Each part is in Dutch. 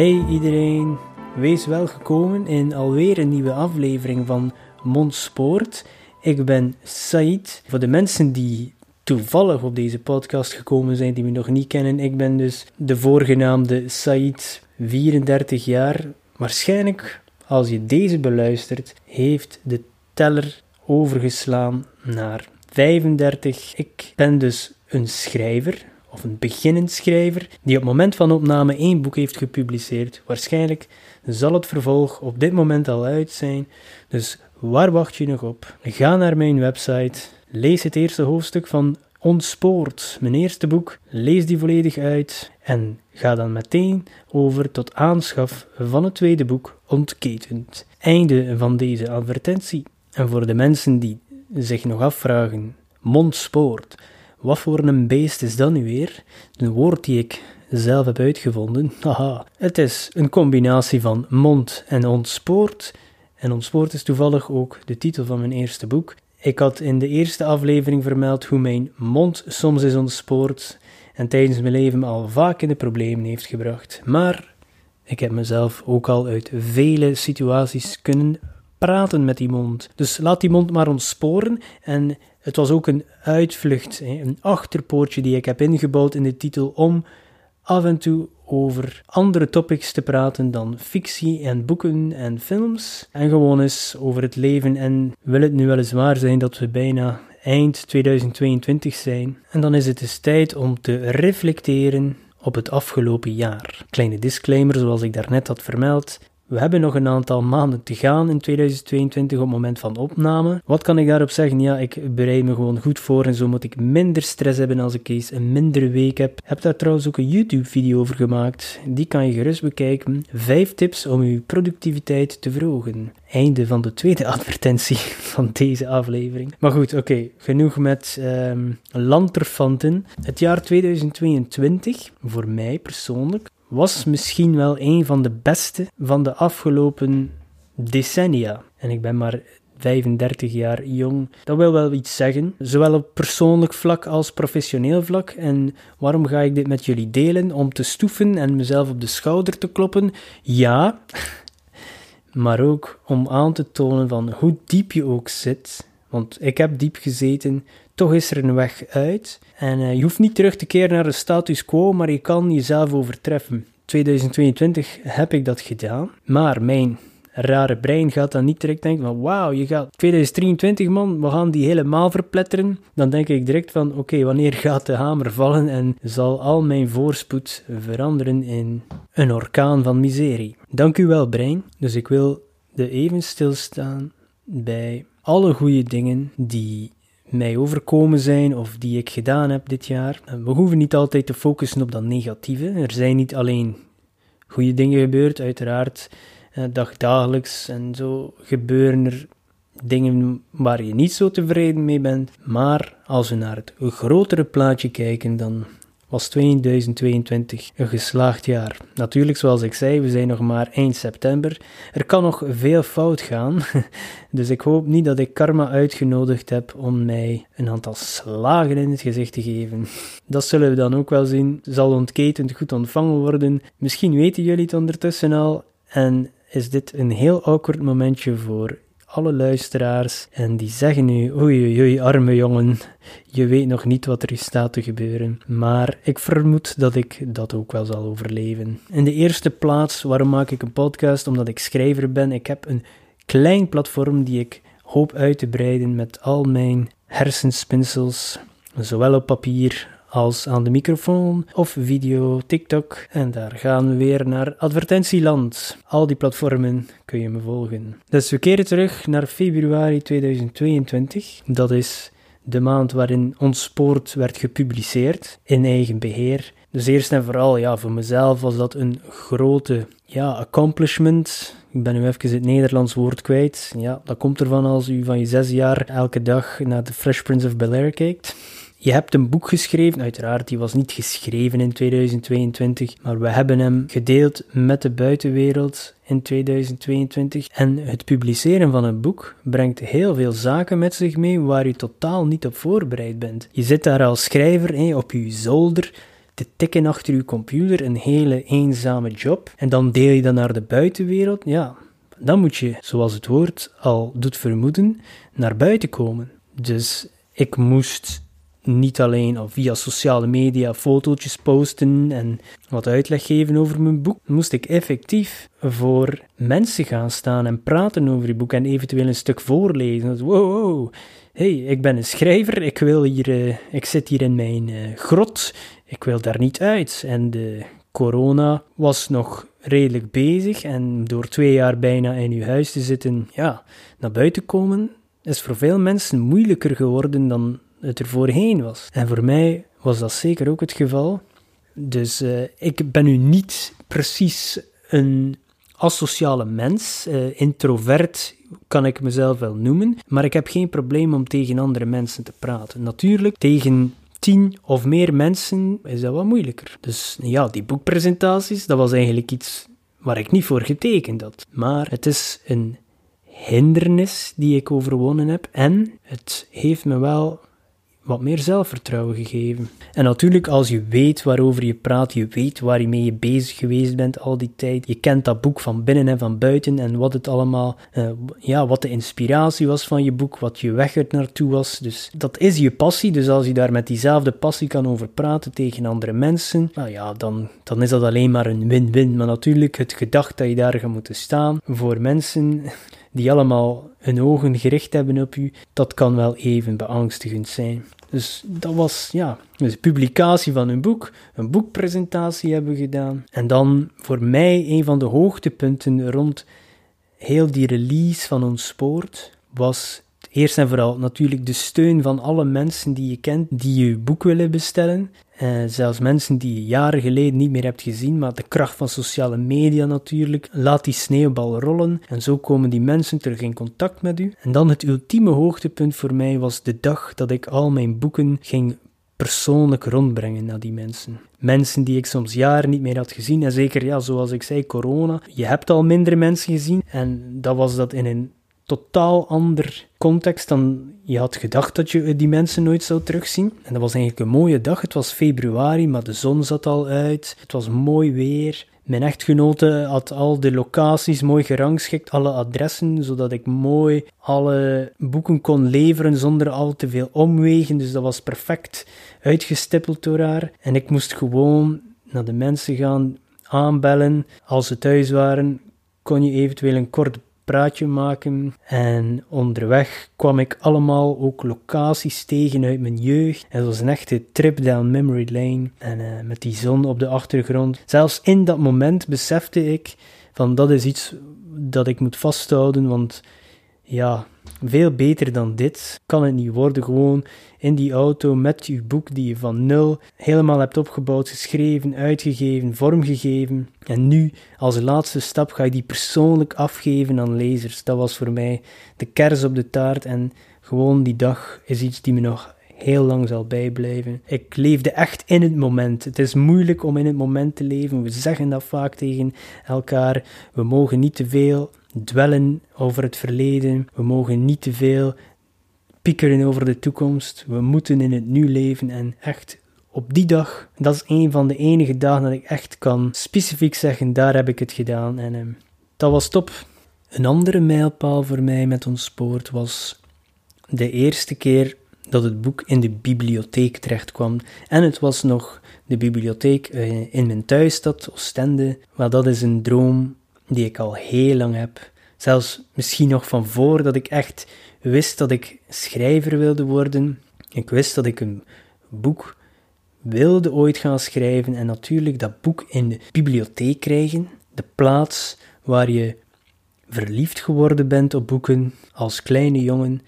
Hey iedereen, wees welgekomen in alweer een nieuwe aflevering van Mondspoort. Ik ben Said. Voor de mensen die toevallig op deze podcast gekomen zijn, die me nog niet kennen, ik ben dus de voorgenaamde Said, 34 jaar. Waarschijnlijk, als je deze beluistert, heeft de teller overgeslaan naar 35. Ik ben dus een schrijver, of een beginnend schrijver, die op het moment van opname één boek heeft gepubliceerd. Waarschijnlijk zal het vervolg op dit moment al uit zijn. Dus waar wacht je nog op? Ga naar mijn website, lees het eerste hoofdstuk van Ontspoord, mijn eerste boek, lees die volledig uit en ga dan meteen over tot aanschaf van het tweede boek Ontketend. Einde van deze advertentie. En voor de mensen die zich nog afvragen, Mondspoort, wat voor een beest is dat nu weer? Een woord die ik zelf heb uitgevonden. Haha. Het is een combinatie van mond en ontspoort. En ontspoort is toevallig ook de titel van mijn eerste boek. Ik had in de eerste aflevering vermeld hoe mijn mond soms is ontspoord en tijdens mijn leven al vaak in de problemen heeft gebracht. Maar ik heb mezelf ook al uit vele situaties kunnen praten met die mond. Dus laat die mond maar ontsporen en het was ook een uitvlucht, een achterpoortje die ik heb ingebouwd in de titel om af en toe over andere topics te praten dan fictie en boeken en films. En gewoon eens over het leven en wil het nu weliswaar zijn dat we bijna eind 2022 zijn. En dan is het dus tijd om te reflecteren op het afgelopen jaar. Kleine disclaimer, zoals ik daarnet had vermeld. We hebben nog een aantal maanden te gaan in 2022 op het moment van opname. Wat kan ik daarop zeggen? Ja, ik bereid me gewoon goed voor en zo moet ik minder stress hebben als ik eens een mindere week heb. Heb daar trouwens ook een YouTube-video over gemaakt. Die kan je gerust bekijken. Vijf tips om je productiviteit te verhogen. Einde van de tweede advertentie van deze aflevering. Maar goed, oké, genoeg met um, lanterfanten. Het jaar 2022, voor mij persoonlijk, was misschien wel een van de beste van de afgelopen decennia. En ik ben maar 35 jaar jong. Dat wil wel iets zeggen, zowel op persoonlijk vlak als professioneel vlak. En waarom ga ik dit met jullie delen? Om te stoeven en mezelf op de schouder te kloppen? Ja, maar ook om aan te tonen van hoe diep je ook zit. Want ik heb diep gezeten, toch is er een weg uit. En uh, je hoeft niet terug te keren naar de status quo, maar je kan jezelf overtreffen. 2022 heb ik dat gedaan, maar mijn rare brein gaat dan niet direct denken van wauw, je gaat 2023 man, we gaan die helemaal verpletteren. Dan denk ik direct van oké, wanneer gaat de hamer vallen en zal al mijn voorspoed veranderen in een orkaan van miserie. Dank u wel brein, dus ik wil de even stilstaan bij alle goede dingen die mij overkomen zijn of die ik gedaan heb dit jaar. We hoeven niet altijd te focussen op dat negatieve. Er zijn niet alleen goede dingen gebeurd, uiteraard. Eh, dagdagelijks en zo gebeuren er dingen waar je niet zo tevreden mee bent. Maar als we naar het grotere plaatje kijken, dan was 2022 een geslaagd jaar. Natuurlijk, zoals ik zei, we zijn nog maar eind september. Er kan nog veel fout gaan. Dus ik hoop niet dat ik karma uitgenodigd heb om mij een aantal slagen in het gezicht te geven. Dat zullen we dan ook wel zien. Zal ontketend goed ontvangen worden. Misschien weten jullie het ondertussen al. En is dit een heel awkward momentje voor alle luisteraars en die zeggen nu, oei oei arme jongen, je weet nog niet wat er staat te gebeuren. Maar ik vermoed dat ik dat ook wel zal overleven. In de eerste plaats, waarom maak ik een podcast? Omdat ik schrijver ben. Ik heb een klein platform die ik hoop uit te breiden met al mijn hersenspinsels, zowel op papier als aan de microfoon of video, TikTok. En daar gaan we weer naar advertentieland. Al die platformen kun je me volgen. Dus we keren terug naar februari 2022. Dat is de maand waarin ons sport werd gepubliceerd in eigen beheer. Dus eerst en vooral, ja, voor mezelf was dat een grote ja, accomplishment. Ik ben nu even het Nederlands woord kwijt. Ja, dat komt ervan als u van je zes jaar elke dag naar The Fresh Prince of Bel-Air kijkt. Je hebt een boek geschreven, uiteraard, die was niet geschreven in 2022, maar we hebben hem gedeeld met de buitenwereld in 2022. En het publiceren van een boek brengt heel veel zaken met zich mee waar je totaal niet op voorbereid bent. Je zit daar als schrijver op je zolder te tikken achter je computer, een hele eenzame job, en dan deel je dat naar de buitenwereld. Ja, dan moet je, zoals het woord al doet vermoeden, naar buiten komen. Dus ik moest niet alleen via sociale media fotootjes posten en wat uitleg geven over mijn boek, moest ik effectief voor mensen gaan staan en praten over die boek en eventueel een stuk voorlezen. Wow, hey, ik ben een schrijver, ik, wil hier, uh, ik zit hier in mijn uh, grot, ik wil daar niet uit. En de corona was nog redelijk bezig en door twee jaar bijna in uw huis te zitten, ja, naar buiten komen, is voor veel mensen moeilijker geworden dan het er voorheen was. En voor mij was dat zeker ook het geval. Dus uh, ik ben nu niet precies een asociale mens. Uh, introvert kan ik mezelf wel noemen. Maar ik heb geen probleem om tegen andere mensen te praten. Natuurlijk, tegen tien of meer mensen is dat wat moeilijker. Dus ja, die boekpresentaties, dat was eigenlijk iets waar ik niet voor getekend had. Maar het is een hindernis die ik overwonnen heb en het heeft me wel wat meer zelfvertrouwen gegeven. En natuurlijk, als je weet waarover je praat, je weet waar je mee bezig geweest bent al die tijd, je kent dat boek van binnen en van buiten en wat het allemaal, uh, ja, wat de inspiratie was van je boek, wat je weg er naartoe was. Dus dat is je passie. Dus als je daar met diezelfde passie kan over praten tegen andere mensen, nou ja, dan, dan is dat alleen maar een win-win. Maar natuurlijk, het gedacht dat je daar gaat moeten staan voor mensen die allemaal hun ogen gericht hebben op u, dat kan wel even beangstigend zijn. Dus dat was, ja, dus publicatie van een boek, een boekpresentatie hebben gedaan. En dan voor mij een van de hoogtepunten rond heel die release van ons sport was eerst en vooral natuurlijk de steun van alle mensen die je kent, die je boek willen bestellen. Uh, zelfs mensen die je jaren geleden niet meer hebt gezien, maar de kracht van sociale media natuurlijk. Laat die sneeuwbal rollen en zo komen die mensen terug in contact met u. En dan het ultieme hoogtepunt voor mij was de dag dat ik al mijn boeken ging persoonlijk rondbrengen naar die mensen. Mensen die ik soms jaren niet meer had gezien. En zeker, ja, zoals ik zei, corona. Je hebt al minder mensen gezien. En dat was dat in een totaal ander context dan je had gedacht dat je die mensen nooit zou terugzien. En dat was eigenlijk een mooie dag. Het was februari, maar de zon zat al uit. Het was mooi weer. Mijn echtgenote had al de locaties mooi gerangschikt, alle adressen, zodat ik mooi alle boeken kon leveren zonder al te veel omwegen. Dus dat was perfect uitgestippeld door haar. En ik moest gewoon naar de mensen gaan aanbellen. Als ze thuis waren, kon je eventueel een kort praatje maken. En onderweg kwam ik allemaal ook locaties tegen uit mijn jeugd. Het was een echte trip down memory lane. En uh, met die zon op de achtergrond. Zelfs in dat moment besefte ik van dat is iets dat ik moet vasthouden, want ja, veel beter dan dit kan het niet worden. Gewoon in die auto met je boek die je van nul helemaal hebt opgebouwd, geschreven, uitgegeven, vormgegeven. En nu, als laatste stap, ga je die persoonlijk afgeven aan lezers. Dat was voor mij de kers op de taart. En gewoon die dag is iets die me nog heel lang zal bijblijven. Ik leefde echt in het moment. Het is moeilijk om in het moment te leven. We zeggen dat vaak tegen elkaar. We mogen niet te veel dwellen over het verleden. We mogen niet te veel piekeren over de toekomst. We moeten in het nu leven en echt op die dag, dat is een van de enige dagen dat ik echt kan specifiek zeggen, daar heb ik het gedaan. En uh, dat was top. Een andere mijlpaal voor mij met ons sport was de eerste keer dat het boek in de bibliotheek terecht kwam. En het was nog de bibliotheek uh, in mijn thuisstad, Oostende. Maar dat is een droom die ik al heel lang heb. Zelfs misschien nog van voordat ik echt wist dat ik schrijver wilde worden. Ik wist dat ik een boek wilde ooit gaan schrijven en natuurlijk dat boek in de bibliotheek krijgen, de plaats waar je verliefd geworden bent op boeken als kleine jongen,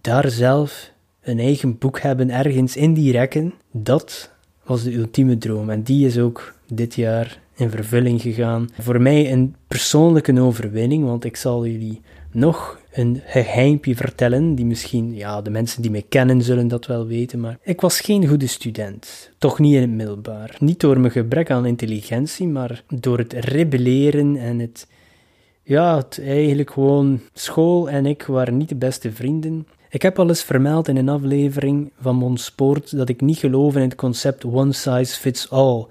daar zelf een eigen boek hebben ergens in die rekken, dat was de ultieme droom. En die is ook dit jaar in vervulling gegaan. Voor mij een persoonlijke overwinning, want ik zal jullie nog een geheimpje vertellen, die misschien, ja, de mensen die mij kennen zullen dat wel weten, maar ik was geen goede student. Toch niet in het middelbaar. Niet door mijn gebrek aan intelligentie, maar door het rebelleren en het, ja, het eigenlijk gewoon, school en ik waren niet de beste vrienden. Ik heb al eens vermeld in een aflevering van Mon Sport dat ik niet geloof in het concept one size fits all.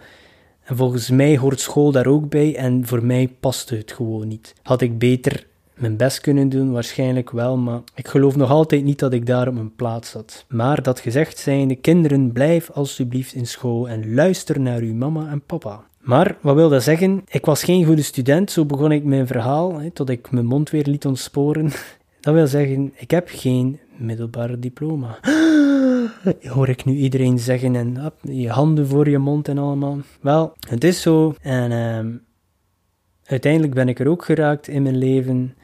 En volgens mij hoort school daar ook bij en voor mij paste het gewoon niet. Had ik beter mijn best kunnen doen, waarschijnlijk wel, maar ik geloof nog altijd niet dat ik daar op mijn plaats zat. Maar dat gezegd zijnde, kinderen, blijf alsjeblieft in school en luister naar uw mama en papa. Maar wat wil dat zeggen? Ik was geen goede student, zo begon ik mijn verhaal, hè, tot ik mijn mond weer liet ontsporen. Dat wil zeggen, ik heb geen middelbaar diploma. Hoor ik nu iedereen zeggen en je handen voor je mond en allemaal. Wel, het is zo. En uh, uiteindelijk ben ik er ook geraakt in mijn leven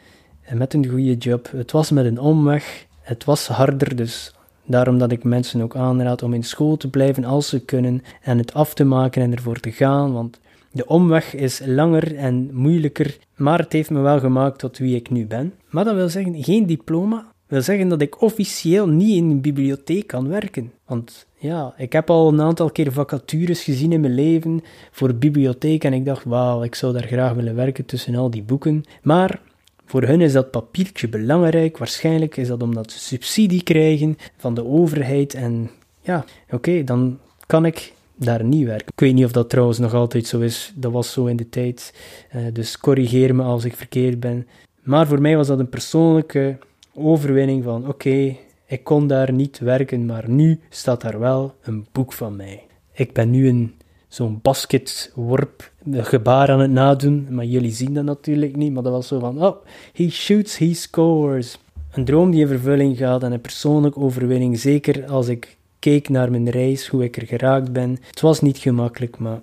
met een goede job. Het was met een omweg. Het was harder, dus daarom dat ik mensen ook aanraad om in school te blijven als ze kunnen en het af te maken en ervoor te gaan, want de omweg is langer en moeilijker, maar het heeft me wel gemaakt tot wie ik nu ben. Maar dat wil zeggen, geen diploma wil zeggen dat ik officieel niet in een bibliotheek kan werken. Want ja, ik heb al een aantal keer vacatures gezien in mijn leven voor bibliotheek en ik dacht, wauw, ik zou daar graag willen werken tussen al die boeken. Maar voor hun is dat papiertje belangrijk. Waarschijnlijk is dat omdat ze subsidie krijgen van de overheid. En ja, oké, dan kan ik daar niet werken. Ik weet niet of dat trouwens nog altijd zo is. Dat was zo in de tijd. Uh, dus corrigeer me als ik verkeerd ben. Maar voor mij was dat een persoonlijke overwinning van oké, ik kon daar niet werken, maar nu staat daar wel een boek van mij. Ik ben nu een zo'n basketworp gebaar aan het nadoen, maar jullie zien dat natuurlijk niet, maar dat was zo van oh, he shoots, he scores. Een droom die in vervulling gaat en een persoonlijke overwinning, zeker als ik keek naar mijn reis, hoe ik er geraakt ben. Het was niet gemakkelijk, maar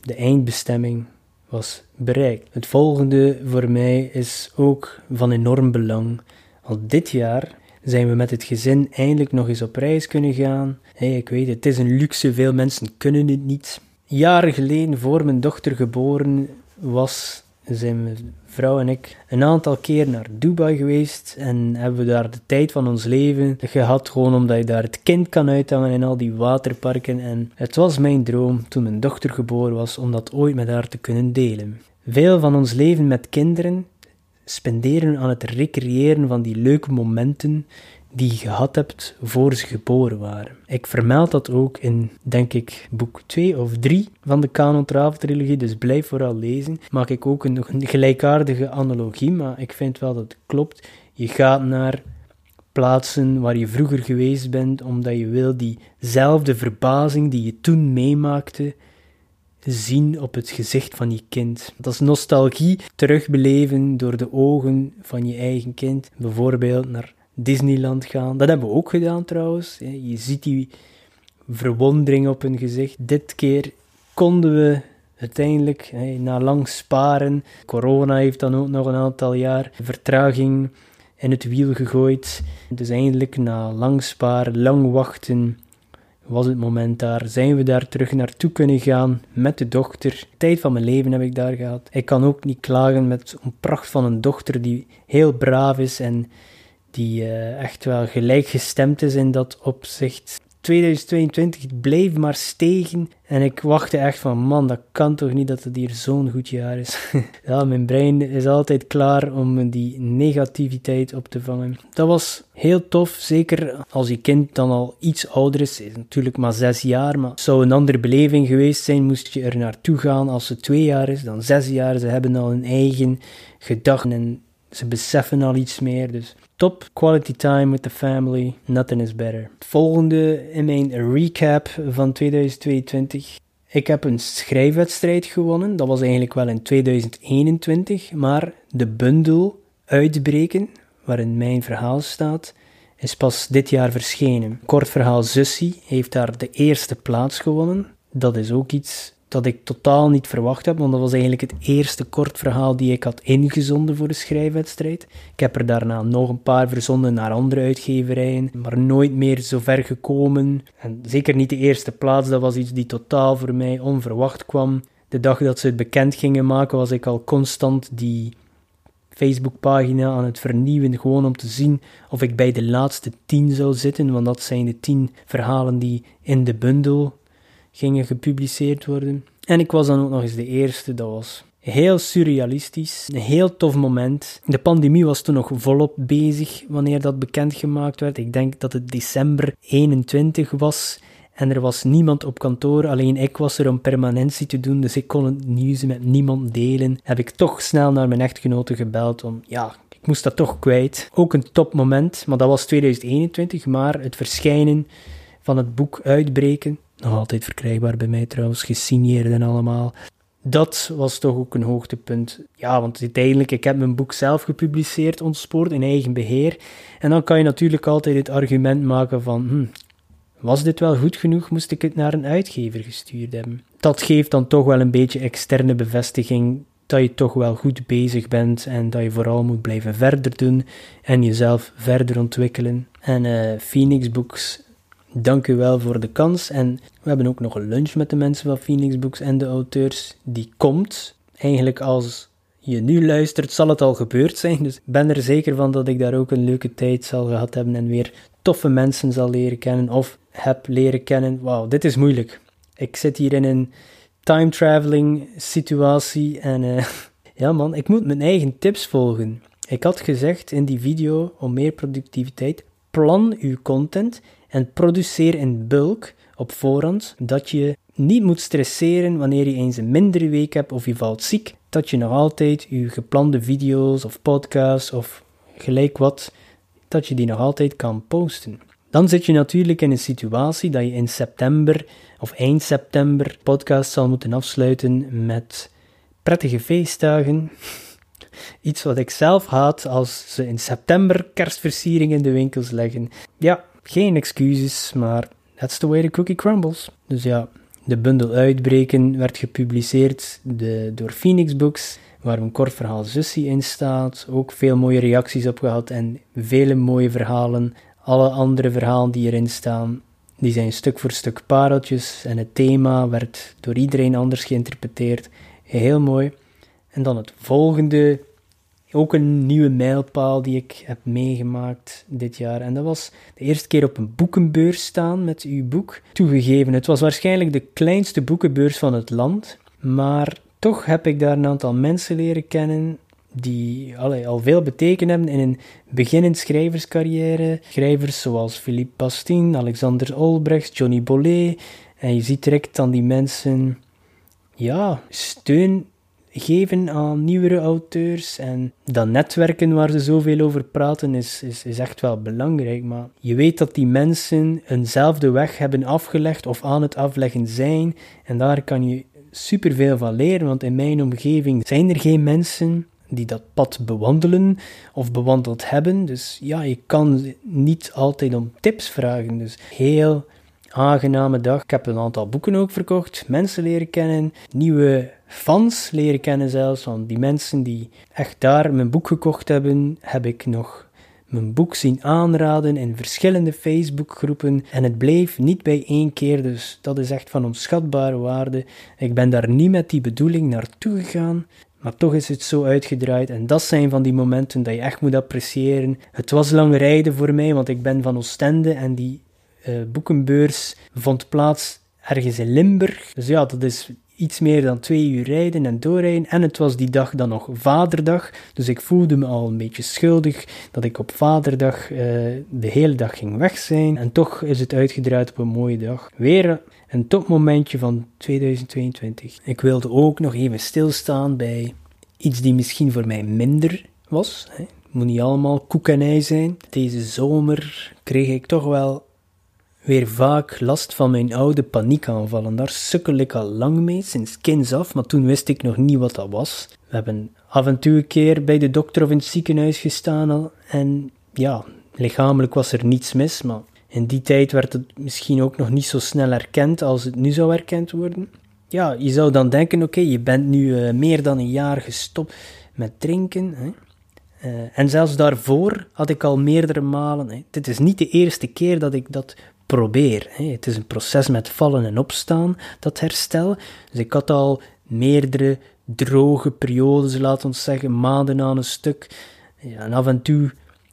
de eindbestemming was bereikt. Het volgende voor mij is ook van enorm belang. Al dit jaar zijn we met het gezin eindelijk nog eens op reis kunnen gaan. Hey, ik weet, het is een luxe, veel mensen kunnen het niet. Jaren geleden, voor mijn dochter geboren was, zijn mijn vrouw en ik een aantal keer naar Dubai geweest en hebben we daar de tijd van ons leven gehad, gewoon omdat je daar het kind kan uithangen in al die waterparken. En het was mijn droom toen mijn dochter geboren was om dat ooit met haar te kunnen delen. Veel van ons leven met kinderen spenderen aan het recreëren van die leuke momenten die je gehad hebt voor ze geboren waren. Ik vermeld dat ook in, denk ik, boek 2 of 3 van de Canon Travel-trilogie, dus blijf vooral lezen. Maak ik ook een, een gelijkaardige analogie, maar ik vind wel dat het klopt. Je gaat naar plaatsen waar je vroeger geweest bent, omdat je wil diezelfde verbazing die je toen meemaakte, zien op het gezicht van je kind. Dat is nostalgie terugbeleven door de ogen van je eigen kind. Bijvoorbeeld naar Disneyland gaan. Dat hebben we ook gedaan trouwens. Je ziet die verwondering op hun gezicht. Dit keer konden we uiteindelijk, na lang sparen, corona heeft dan ook nog een aantal jaar vertraging in het wiel gegooid. Dus eindelijk na lang sparen, lang wachten, was het moment daar. Zijn we daar terug naartoe kunnen gaan met de dochter. Tijd van mijn leven heb ik daar gehad. Ik kan ook niet klagen met een pracht van een dochter die heel braaf is en die uh, echt wel gelijkgestemd is in dat opzicht. 2022 bleef maar stegen en ik wachtte echt van man, dat kan toch niet dat het hier zo'n goed jaar is. ja, mijn brein is altijd klaar om die negativiteit op te vangen. Dat was heel tof, zeker als je kind dan al iets ouder is, is natuurlijk maar zes jaar, maar het zou een andere beleving geweest zijn moest je er naartoe gaan als ze twee jaar is, dan zes jaar, ze hebben al een eigen gedachten en ze beseffen al iets meer, dus top quality time with the family, nothing is better. volgende in mijn recap van 2022. Ik heb een schrijfwedstrijd gewonnen, dat was eigenlijk wel in 2021, maar de bundel Uitbreken, waarin mijn verhaal staat, is pas dit jaar verschenen. Kort verhaal Zussie heeft daar de eerste plaats gewonnen. Dat is ook iets dat ik totaal niet verwacht heb, want dat was eigenlijk het eerste kort verhaal die ik had ingezonden voor de schrijfwedstrijd. Ik heb er daarna nog een paar verzonden naar andere uitgeverijen, maar nooit meer zo ver gekomen. En zeker niet de eerste plaats, dat was iets die totaal voor mij onverwacht kwam. De dag dat ze het bekend gingen maken, was ik al constant die Facebookpagina aan het vernieuwen, gewoon om te zien of ik bij de laatste tien zou zitten, want dat zijn de tien verhalen die in de bundel gingen gepubliceerd worden. En ik was dan ook nog eens de eerste, dat was heel surrealistisch, een heel tof moment. De pandemie was toen nog volop bezig wanneer dat bekendgemaakt werd. Ik denk dat het december 21 was. En er was niemand op kantoor, alleen ik was er om permanentie te doen, dus ik kon het nieuws met niemand delen. Heb ik toch snel naar mijn echtgenote gebeld om, ja, ik moest dat toch kwijt. Ook een topmoment, maar dat was 2021, maar het verschijnen van het boek Uitbreken, nog altijd verkrijgbaar bij mij trouwens, gesigneerd en allemaal. Dat was toch ook een hoogtepunt. Ja, want uiteindelijk, ik heb mijn boek zelf gepubliceerd, Ontspoord, in eigen beheer. En dan kan je natuurlijk altijd het argument maken van, hm, was dit wel goed genoeg? Moest ik het naar een uitgever gestuurd hebben? Dat geeft dan toch wel een beetje externe bevestiging dat je toch wel goed bezig bent en dat je vooral moet blijven verder doen en jezelf verder ontwikkelen. En uh, Phoenix Books, dank u wel voor de kans. En we hebben ook nog een lunch met de mensen van Phoenix Books en de auteurs. Die komt eigenlijk als je nu luistert, zal het al gebeurd zijn. Dus ben er zeker van dat ik daar ook een leuke tijd zal gehad hebben en weer toffe mensen zal leren kennen of heb leren kennen. Wauw, dit is moeilijk. Ik zit hier in een time traveling situatie en uh, ja man, ik moet mijn eigen tips volgen. Ik had gezegd in die video om meer productiviteit, plan uw content en produceer in bulk op voorhand, dat je niet moet stresseren wanneer je eens een mindere week hebt of je valt ziek, dat je nog altijd je geplande video's of podcasts of gelijk wat, dat je die nog altijd kan posten. Dan zit je natuurlijk in een situatie dat je in september of eind september podcast zal moeten afsluiten met prettige feestdagen. Iets wat ik zelf haat als ze in september kerstversieringen in de winkels leggen. Ja, geen excuses, maar that's the way the cookie crumbles. Dus ja, de bundel Uitbreken werd gepubliceerd de, door Phoenix Books, waar een kort verhaal Zussie in staat. Ook veel mooie reacties op gehad en vele mooie verhalen alle andere verhalen die erin staan, die zijn stuk voor stuk pareltjes en het thema werd door iedereen anders geïnterpreteerd. Heel mooi. En dan het volgende, ook een nieuwe mijlpaal die ik heb meegemaakt dit jaar. En dat was de eerste keer op een boekenbeurs staan met uw boek. Toegegeven, het was waarschijnlijk de kleinste boekenbeurs van het land, maar toch heb ik daar een aantal mensen leren kennen die al veel betekend hebben in een beginnend schrijverscarrière. Schrijvers zoals Philippe Bastien, Alexander Olbrecht, Johnny Bollet. En je ziet direct dan die mensen ja, steun geven aan nieuwere auteurs. En dat netwerken waar ze zoveel over praten is, is, is echt wel belangrijk. Maar je weet dat die mensen eenzelfde weg hebben afgelegd of aan het afleggen zijn. En daar kan je superveel van leren, want in mijn omgeving zijn er geen mensen die dat pad bewandelen of bewandeld hebben. Dus ja, je kan niet altijd om tips vragen. Dus heel aangename dag. Ik heb een aantal boeken ook verkocht, mensen leren kennen, nieuwe fans leren kennen zelfs. Want die mensen die echt daar mijn boek gekocht hebben, heb ik nog mijn boek zien aanraden in verschillende Facebookgroepen en het bleef niet bij één keer, dus dat is echt van onschatbare waarde. Ik ben daar niet met die bedoeling naartoe gegaan, maar toch is het zo uitgedraaid en dat zijn van die momenten dat je echt moet appreciëren. Het was lang rijden voor mij, want ik ben van Oostende en die uh, boekenbeurs vond plaats ergens in Limburg. Dus ja, dat is iets meer dan twee uur rijden en doorrijden. En het was die dag dan nog Vaderdag. Dus ik voelde me al een beetje schuldig dat ik op Vaderdag uh, de hele dag ging weg zijn. En toch is het uitgedraaid op een mooie dag. Weer een topmomentje van 2022. Ik wilde ook nog even stilstaan bij iets die misschien voor mij minder was. Hè. Het moet niet allemaal koek en ei zijn. Deze zomer kreeg ik toch wel weer vaak last van mijn oude paniekaanvallen. Daar sukkel ik al lang mee, sinds kinds af, maar toen wist ik nog niet wat dat was. We hebben af en toe een keer bij de dokter of in het ziekenhuis gestaan al, en ja, Lichamelijk was er niets mis, maar in die tijd werd het misschien ook nog niet zo snel erkend als het nu zou erkend worden. Ja, je zou dan denken, oké, je bent nu uh, meer dan een jaar gestopt met drinken. Hè? Uh, en zelfs daarvoor had ik al meerdere malen. Hè. Dit is niet de eerste keer dat ik dat probeer. Het is een proces met vallen en opstaan, dat herstel. Dus ik had al meerdere droge periodes, laten we zeggen, maanden aan een stuk. En af en toe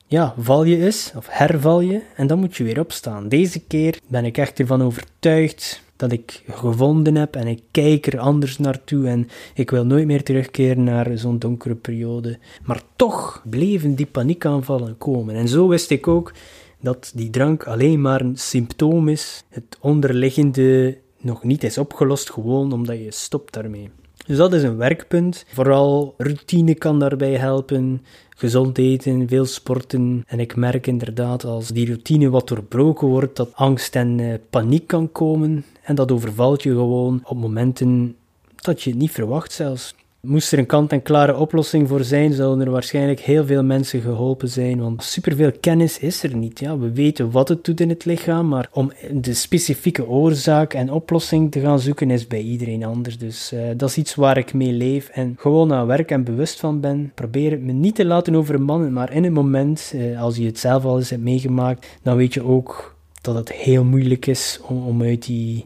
ja, val je eens, of herval je, en dan moet je weer opstaan. Deze keer ben ik echt ervan overtuigd dat ik gevonden heb en ik kijk er anders naartoe en ik wil nooit meer terugkeren naar zo'n donkere periode. Maar toch bleven die paniekaanvallen komen. En zo wist ik ook dat die drank alleen maar een symptoom is, het onderliggende nog niet is opgelost, gewoon omdat je stopt daarmee. Dus dat is een werkpunt. Vooral routine kan daarbij helpen. Gezond eten, veel sporten. En ik merk inderdaad als die routine wat doorbroken wordt, dat angst en uh, paniek kan komen. En dat overvalt je gewoon op momenten dat je het niet verwacht zelfs. Moest er een kant-en-klare oplossing voor zijn, zouden er waarschijnlijk heel veel mensen geholpen zijn, want superveel kennis is er niet. Ja. We weten wat het doet in het lichaam, maar om de specifieke oorzaak en oplossing te gaan zoeken is bij iedereen anders. Dus uh, dat is iets waar ik mee leef en gewoon aan werk en bewust van ben. Probeer het me niet te laten overmannen, maar in het moment, uh, als je het zelf al eens hebt meegemaakt, dan weet je ook dat het heel moeilijk is om, om uit die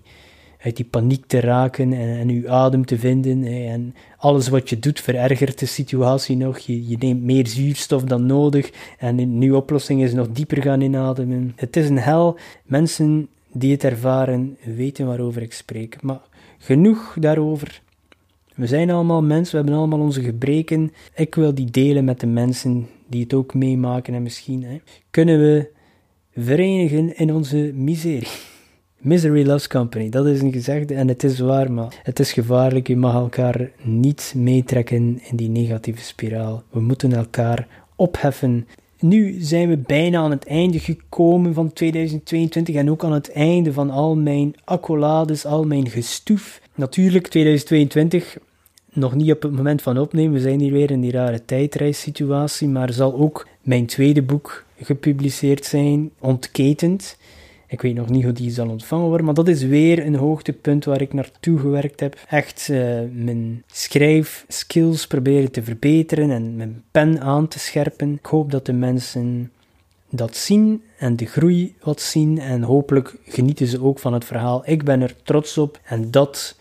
uit die paniek te raken en, en uw adem te vinden. En alles wat je doet verergert de situatie nog. Je, neemt meer zuurstof dan nodig en een nieuwe oplossing is nog dieper gaan inademen. Het is een hel. Mensen die het ervaren weten waarover ik spreek. Maar genoeg daarover. We zijn allemaal mensen, we hebben allemaal onze gebreken. Ik wil die delen met de mensen die het ook meemaken en misschien hè, kunnen we verenigen in onze miserie. Misery loves company, dat is een gezegde en het is waar, maar het is gevaarlijk. Je mag elkaar niet meetrekken in die negatieve spiraal. We moeten elkaar opheffen. Nu zijn we bijna aan het einde gekomen van 2022 en ook aan het einde van al mijn accolades, al mijn gestoef. Natuurlijk, 2022 nog niet op het moment van opnemen. We zijn hier weer in die rare tijdreissituatie, maar zal ook mijn tweede boek gepubliceerd zijn, Ontketend. Ik weet nog niet hoe die zal ontvangen worden, maar dat is weer een hoogtepunt waar ik naartoe gewerkt heb. Echt uh, mijn schrijfskills proberen te verbeteren en mijn pen aan te scherpen. Ik hoop dat de mensen dat zien en de groei wat zien en hopelijk genieten ze ook van het verhaal. Ik ben er trots op en dat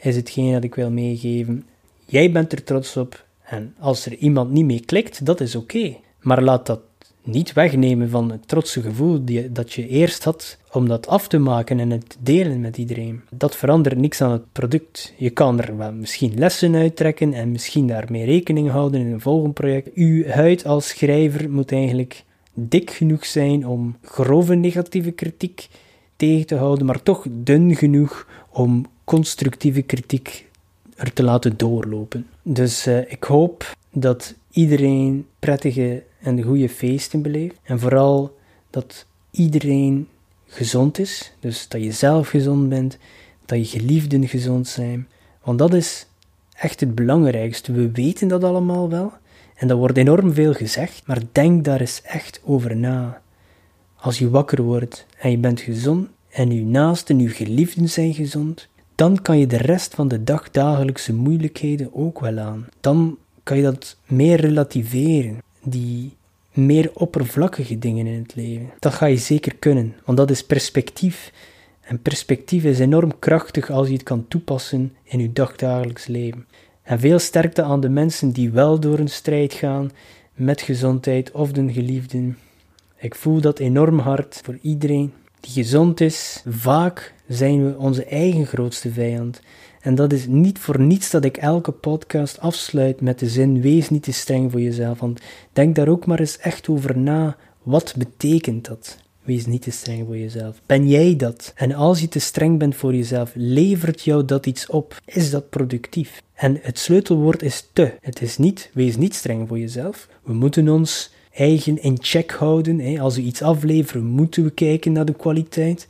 is hetgeen dat ik wil meegeven. Jij bent er trots op en als er iemand niet mee klikt, dat is oké. Maar laat dat niet wegnemen van het trotse gevoel die, dat je eerst had om dat af te maken en het delen met iedereen. Dat verandert niks aan het product. Je kan er wel misschien lessen uittrekken en misschien daarmee rekening houden in een volgend project. Uw huid als schrijver moet eigenlijk dik genoeg zijn om grove negatieve kritiek tegen te houden, maar toch dun genoeg om constructieve kritiek er te laten doorlopen. Dus uh, ik hoop dat iedereen prettige en de goede feesten beleeft. En vooral dat iedereen gezond is. Dus dat je zelf gezond bent, dat je geliefden gezond zijn. Want dat is echt het belangrijkste. We weten dat allemaal wel. En dat wordt enorm veel gezegd. Maar denk daar eens echt over na. Als je wakker wordt en je bent gezond en je naasten, je geliefden zijn gezond, dan kan je de rest van de dag dagelijkse moeilijkheden ook wel aan. Dan kan je dat meer relativeren die meer oppervlakkige dingen in het leven. Dat ga je zeker kunnen, want dat is perspectief. En perspectief is enorm krachtig als je het kan toepassen in je dagdagelijks leven. En veel sterkte aan de mensen die wel door een strijd gaan met gezondheid of de geliefden. Ik voel dat enorm hard voor iedereen die gezond is. Vaak zijn we onze eigen grootste vijand. En dat is niet voor niets dat ik elke podcast afsluit met de zin: wees niet te streng voor jezelf. Want denk daar ook maar eens echt over na. Wat betekent dat? Wees niet te streng voor jezelf. Ben jij dat? En als je te streng bent voor jezelf, levert jou dat iets op? Is dat productief? En het sleutelwoord is te. Het is niet, wees niet streng voor jezelf. We moeten ons eigen in check houden. Als we iets afleveren, moeten we kijken naar de kwaliteit.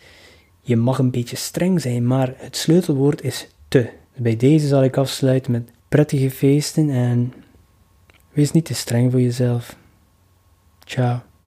Je mag een beetje streng zijn, maar het sleutelwoord is Bij deze zal ik afsluiten met prettige feesten en wees niet te streng voor jezelf. Ciao.